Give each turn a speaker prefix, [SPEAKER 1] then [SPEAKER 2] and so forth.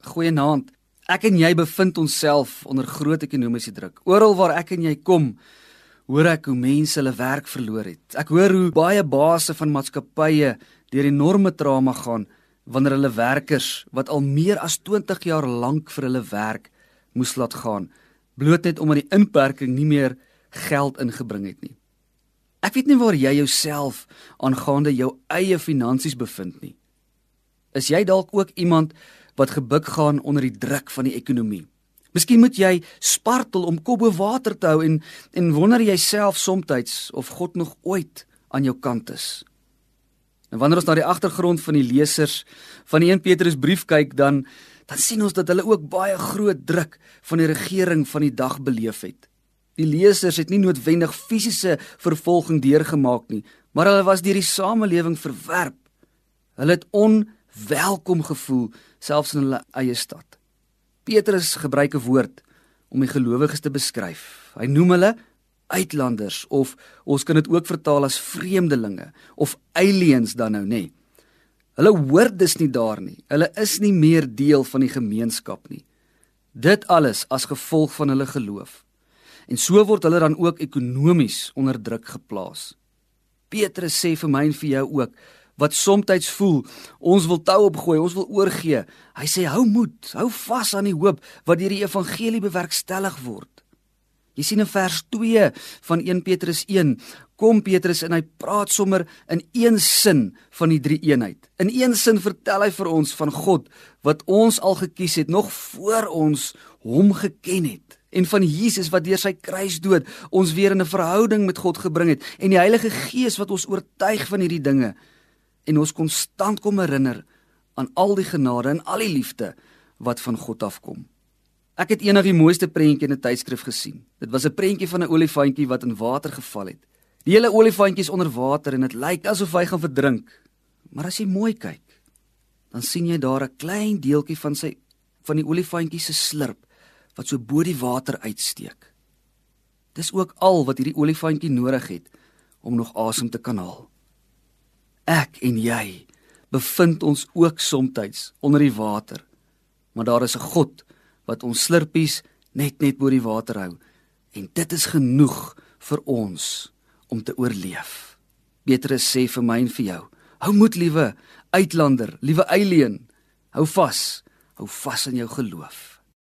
[SPEAKER 1] Goeienaand. Ek en jy bevind onsself onder groot ekonomiese druk. Oral waar ek en jy kom, hoor ek hoe mense hulle werk verloor het. Ek hoor hoe baie baase van maatskappye deur enorme trauma gaan wanneer hulle werkers wat al meer as 20 jaar lank vir hulle werk moes laat gaan, bloot net omdat die inperking nie meer geld ingebring het nie. Ek weet nie waar jy jouself aangaande jou eie finansies bevind nie. Is jy dalk ook iemand wat gebuk gaan onder die druk van die ekonomie? Miskien moet jy spartel om kop bo water te hou en en wonder jouself soms of God nog ooit aan jou kant is. En wanneer ons na die agtergrond van die lesers van die 1 Petrus brief kyk, dan dan sien ons dat hulle ook baie groot druk van die regering van die dag beleef het. Die lesers het nie noodwendig fisiese vervolging deurgemaak nie, maar hulle was deur die samelewing verwerp. Hulle het onwelkom gevoel selfs in hulle eie stad. Petrus gebruik 'n woord om die gelowiges te beskryf. Hy noem hulle uitlanders of ons kan dit ook vertaal as vreemdelinge of aliens dan nou nê. Hulle hoort dus nie daar nie. Hulle is nie meer deel van die gemeenskap nie. Dit alles as gevolg van hulle geloof. En so word hulle dan ook ekonomies onder druk geplaas. Petrus sê vir my en vir jou ook wat soms voel ons wil tou opgooi, ons wil oorgee. Hy sê hou moed, hou vas aan die hoop wat deur die evangelie bewerkstellig word. Jy sien in vers 2 van 1 Petrus 1 kom Petrus en hy praat sommer in een sin van die drie eenheid. In een sin vertel hy vir ons van God wat ons al gekies het nog voor ons hom geken het en van Jesus wat deur sy kruisdood ons weer in 'n verhouding met God gebring het en die Heilige Gees wat ons oortuig van hierdie dinge en ons konstant kom herinner aan al die genade en al die liefde wat van God afkom. Ek het eendag die mooiste prentjie in 'n tydskrif gesien. Dit was 'n prentjie van 'n olifantjie wat in water geval het. Die hele olifantjie is onder water en dit lyk asof hy gaan verdrink. Maar as jy mooi kyk, dan sien jy daar 'n klein deeltjie van sy van die olifantjie se slurp wat so bo die water uitsteek. Dis ook al wat hierdie olifantjie nodig het om nog asem te kan haal. Ek en jy bevind ons ook soms onder die water. Maar daar is 'n God wat ons slurpies net net bo die water hou en dit is genoeg vir ons om te oorleef. Petrus sê vir my en vir jou, hou moed liewe uitlander, liewe alien, hou vas, hou vas in jou geloof.